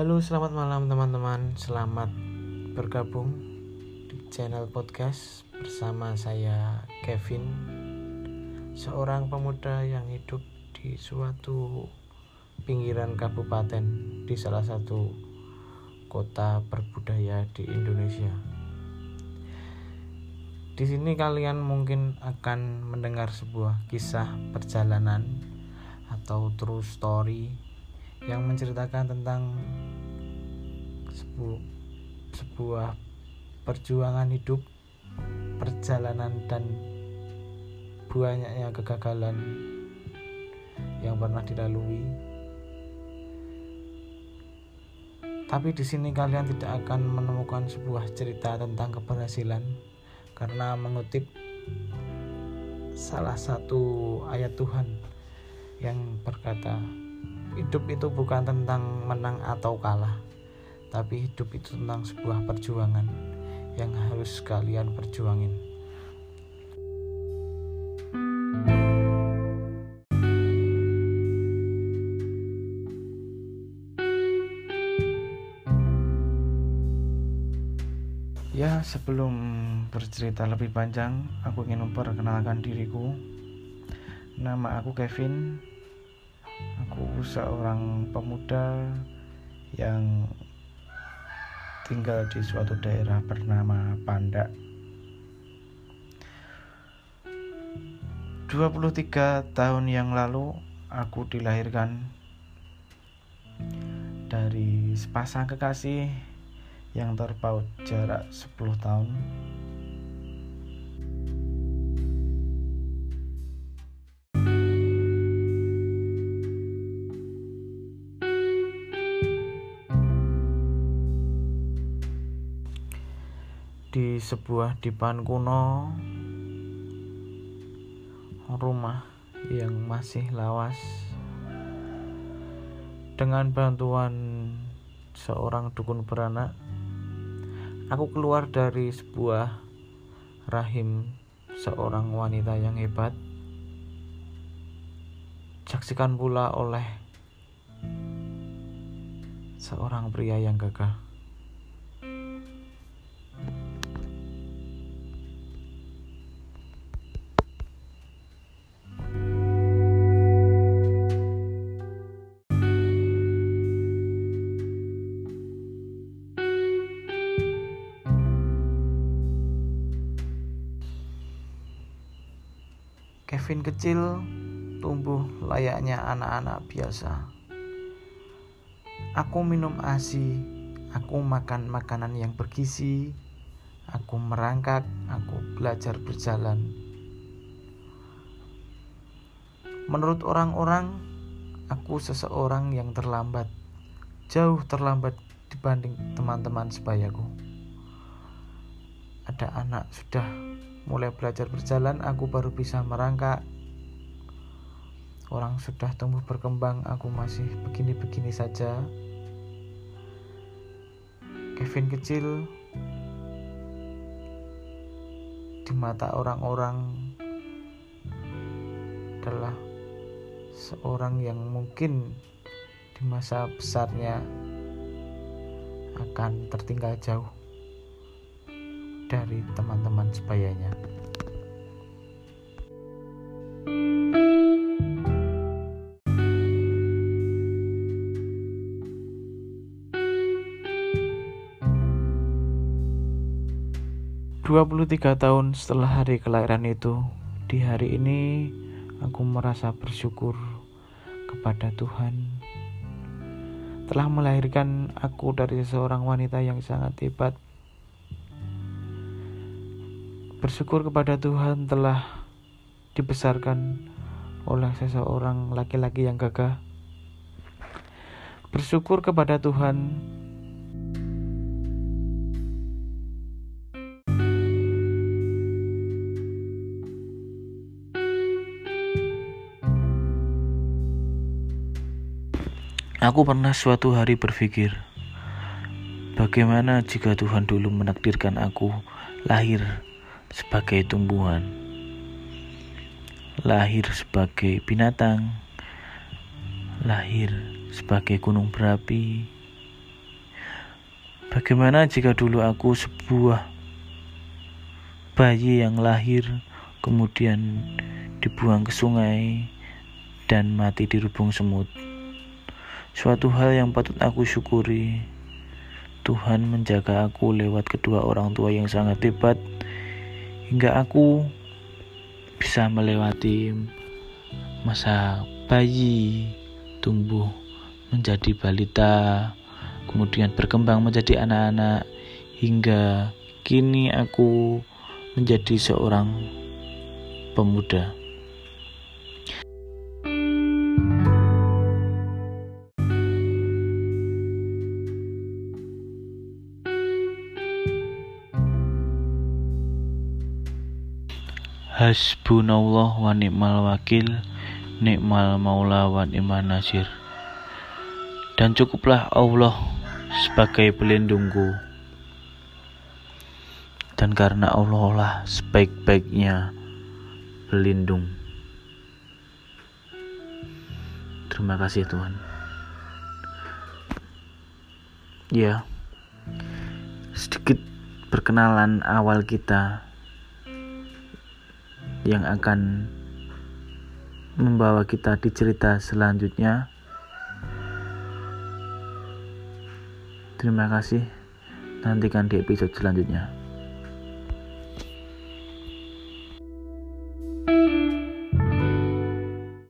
Halo, selamat malam teman-teman. Selamat bergabung di channel podcast bersama saya Kevin, seorang pemuda yang hidup di suatu pinggiran kabupaten di salah satu kota berbudaya di Indonesia. Di sini kalian mungkin akan mendengar sebuah kisah perjalanan atau true story yang menceritakan tentang sebu sebuah perjuangan hidup, perjalanan dan banyaknya kegagalan yang pernah dilalui. Tapi di sini kalian tidak akan menemukan sebuah cerita tentang keberhasilan karena mengutip salah satu ayat Tuhan yang berkata hidup itu bukan tentang menang atau kalah, tapi hidup itu tentang sebuah perjuangan yang harus kalian perjuangin. Ya, sebelum bercerita lebih panjang, aku ingin memperkenalkan diriku. Nama aku Kevin, Aku seorang pemuda yang tinggal di suatu daerah bernama Pandak. 23 tahun yang lalu aku dilahirkan dari sepasang kekasih yang terpaut jarak 10 tahun di sebuah dipan kuno rumah yang masih lawas. Dengan bantuan seorang dukun beranak aku keluar dari sebuah rahim seorang wanita yang hebat. Saksikan pula oleh seorang pria yang gagah Kevin kecil tumbuh layaknya anak-anak biasa. Aku minum ASI, aku makan makanan yang bergizi, aku merangkak, aku belajar berjalan. Menurut orang-orang, aku seseorang yang terlambat, jauh terlambat dibanding teman-teman sebayaku. Ada anak sudah mulai belajar berjalan aku baru bisa merangkak. Orang sudah tumbuh berkembang aku masih begini-begini saja. Kevin kecil di mata orang-orang adalah seorang yang mungkin di masa besarnya akan tertinggal jauh dari teman-teman sebayanya. Tiga tahun setelah hari kelahiran itu, di hari ini aku merasa bersyukur kepada Tuhan telah melahirkan aku dari seorang wanita yang sangat hebat Bersyukur kepada Tuhan telah dibesarkan oleh seseorang laki-laki yang gagah. Bersyukur kepada Tuhan Aku pernah suatu hari berpikir, bagaimana jika Tuhan dulu menakdirkan aku lahir sebagai tumbuhan, lahir sebagai binatang, lahir sebagai gunung berapi, Bagaimana jika dulu aku sebuah bayi yang lahir kemudian dibuang ke sungai dan mati di lubung semut? Suatu hal yang patut aku syukuri. Tuhan menjaga aku lewat kedua orang tua yang sangat hebat hingga aku bisa melewati masa bayi tumbuh menjadi balita kemudian berkembang menjadi anak-anak hingga kini aku menjadi seorang pemuda Hasbunallah wa ni'mal wakil Ni'mal maula wa ni'mal nasir. Dan cukuplah Allah sebagai pelindungku. Dan karena Allah lah sebaik-baiknya pelindung. Terima kasih Tuhan. Ya Sedikit perkenalan awal kita yang akan membawa kita di cerita selanjutnya. Terima kasih. Nantikan di episode selanjutnya.